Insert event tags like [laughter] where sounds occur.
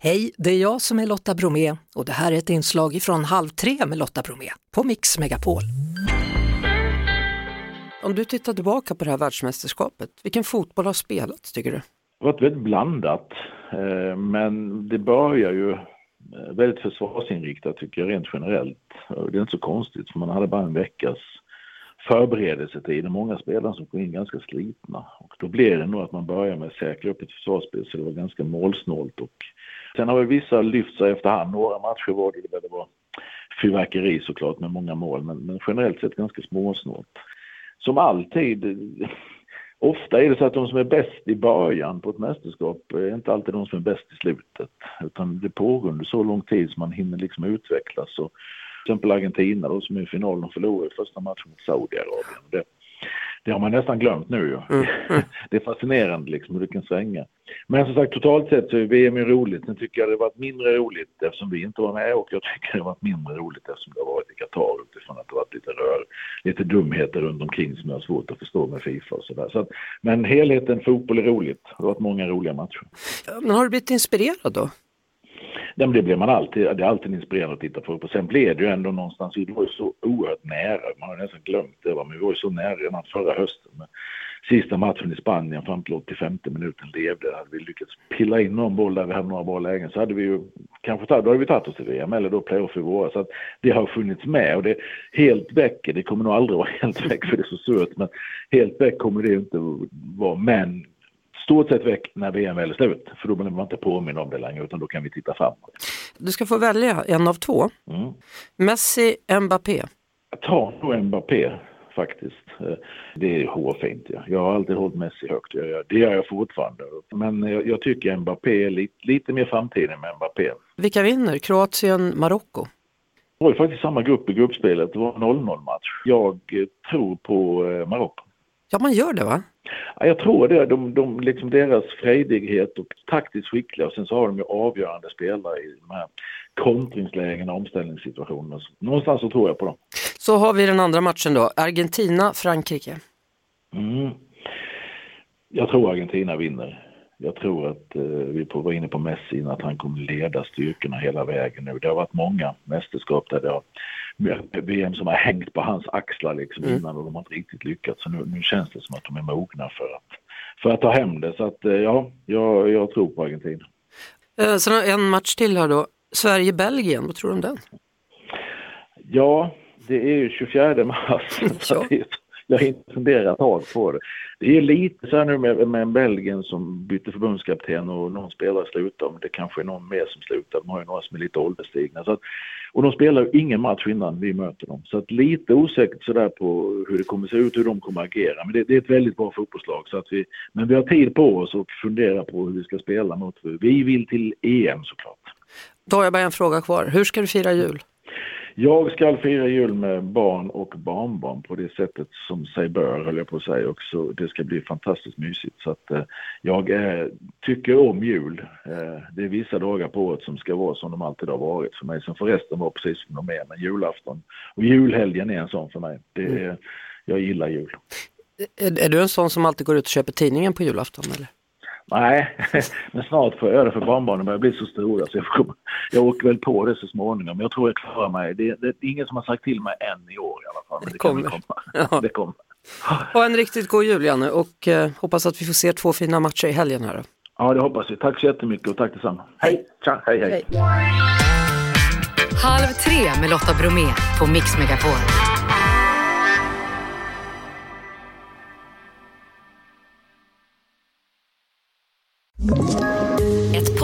Hej, det är jag som är Lotta Bromé och det här är ett inslag från Halv tre med Lotta Bromé på Mix Megapol. Om du tittar tillbaka på det här världsmästerskapet, vilken fotboll har spelats tycker du? Det har varit väldigt blandat, eh, men det börjar ju eh, väldigt försvarsinriktat tycker jag rent generellt. Det är inte så konstigt för man hade bara en veckas förberedelsetid och många spelare som kom in ganska slitna. Och då blev det nog att man börjar med att säkra upp ett försvarsspel så det var ganska målsnålt. Och sen har vi vissa lyft sig efterhand. Några matcher var det där det var fyrverkeri såklart med många mål men, men generellt sett ganska småsnålt. Som alltid [laughs] Ofta är det så att de som är bäst i början på ett mästerskap är inte alltid de som är bäst i slutet. Utan det pågår under så lång tid som man hinner liksom utvecklas. Och till exempel Argentina då, som är i finalen och förlorade första matchen mot Saudiarabien. Det, det har man nästan glömt nu ju. Mm. [laughs] det är fascinerande liksom hur det kan svänga. Men som sagt totalt sett så är VM ju roligt. Sen tycker jag det varit mindre roligt eftersom vi inte var med och jag tycker det varit mindre roligt eftersom det har varit i Qatar utifrån att det varit lite rör, lite dumheter runt omkring som jag har svårt att förstå med Fifa och sådär. Så men helheten fotboll är roligt. Det har varit många roliga matcher. Men har du blivit inspirerad då? Ja, men det blir man alltid, det är alltid inspirerande att titta på. Sen blev det ju ändå någonstans, vi var ju så oerhört nära, man har nästan glömt det, men vi var ju så nära redan förra hösten. Men sista matchen i Spanien fram till 85 minuten levde, hade vi lyckats pilla in någon boll där vi hade några bra lägen så hade vi ju kanske tagit, då hade vi tagit oss till VM eller då playoff i våras. Så att det har funnits med och det helt väck, det kommer nog aldrig vara [laughs] helt väck för det är så surt, men helt väck kommer det inte vara. Men stort sett väck när VM väl är slut. För då behöver man inte påminna om det längre utan då kan vi titta framåt. Du ska få välja en av två. Mm. Messi, Mbappé? Jag tar nog Mbappé faktiskt. Eh, det är hårfint. Ja. Jag har alltid hållit Messi högt. Det gör jag fortfarande. Men jag, tycker Mbappé är lite, lite mer framtiden med Mbappé. Vilka vinner? Kroatien, Marocko? Det var ju faktiskt samma grupp i gruppspelet. Det var 0-0 match. Jag tror på eh, Marocko. Ja, man gör det va? Ja, jag tror det. De, de, liksom deras frejdighet och taktiskt skickliga och sen så har de ju avgörande spelare i de här kontringslägena och omställningssituationerna. Någonstans så tror jag på dem. Så har vi den andra matchen då, Argentina-Frankrike. Mm. Jag tror Argentina vinner. Jag tror att eh, vi var inne på Messi, att han kommer leda styrkorna hela vägen nu. Det har varit många mästerskap där det har VM som har hängt på hans axlar liksom mm. innan och de har inte riktigt lyckats. Så nu, nu, känns det som att de är mogna för att, för att ta hem det. Så att eh, ja, jag, jag tror på Argentina. Eh, sen en match till här då. Sverige-Belgien, vad tror du om den? Ja, det är ju 24 mars. [laughs] ja jag har inte funderat ett tag på det. Det är lite så här nu med, med Belgien som bytte förbundskapten och någon spelare slutar, men det kanske är någon mer som slutar. De har ju några som är lite ålderstigna. Så att, och de spelar ju ingen match innan vi möter dem. Så att lite osäkert sådär på hur det kommer se ut, hur de kommer agera. Men det, det, är ett väldigt bra fotbollslag. Så att vi, men vi har tid på oss och fundera på hur vi ska spela mot... Vi vill till EM såklart. Då har jag bara en fråga kvar. Hur ska du fira jul? Jag ska fira jul med barn och barnbarn på det sättet som sig bör, höll jag på att säga. Och så, det ska bli fantastiskt mysigt. Så att, eh, jag eh, tycker om jul. Eh, det är vissa dagar på året som ska vara som de alltid har varit för mig. Sen får resten vara precis som de är. Men julafton och julhelgen är en sån för mig. Det mm. Jag gillar jul. Är, är, du en sån som alltid går ut och köper tidningen på julafton? Eller? Nej, [laughs] men snart får jag göra det för barnbarnen börjar bli så stora så jag, kommer, jag åker väl på det så småningom. Men jag tror jag klarar mig. Det, det, det är ingen som har sagt till mig än i år i alla fall. Men det, det kommer. komma. [laughs] Ja. Det kommer. Ha en riktigt god jul Janne och eh, hoppas att vi får se två fina matcher i helgen här. Ja, det hoppas vi. Tack så jättemycket och tack detsamma. Hej! Tja, hej, hej. hej. Halv tre med Lotta Bromé på Mix Megapol.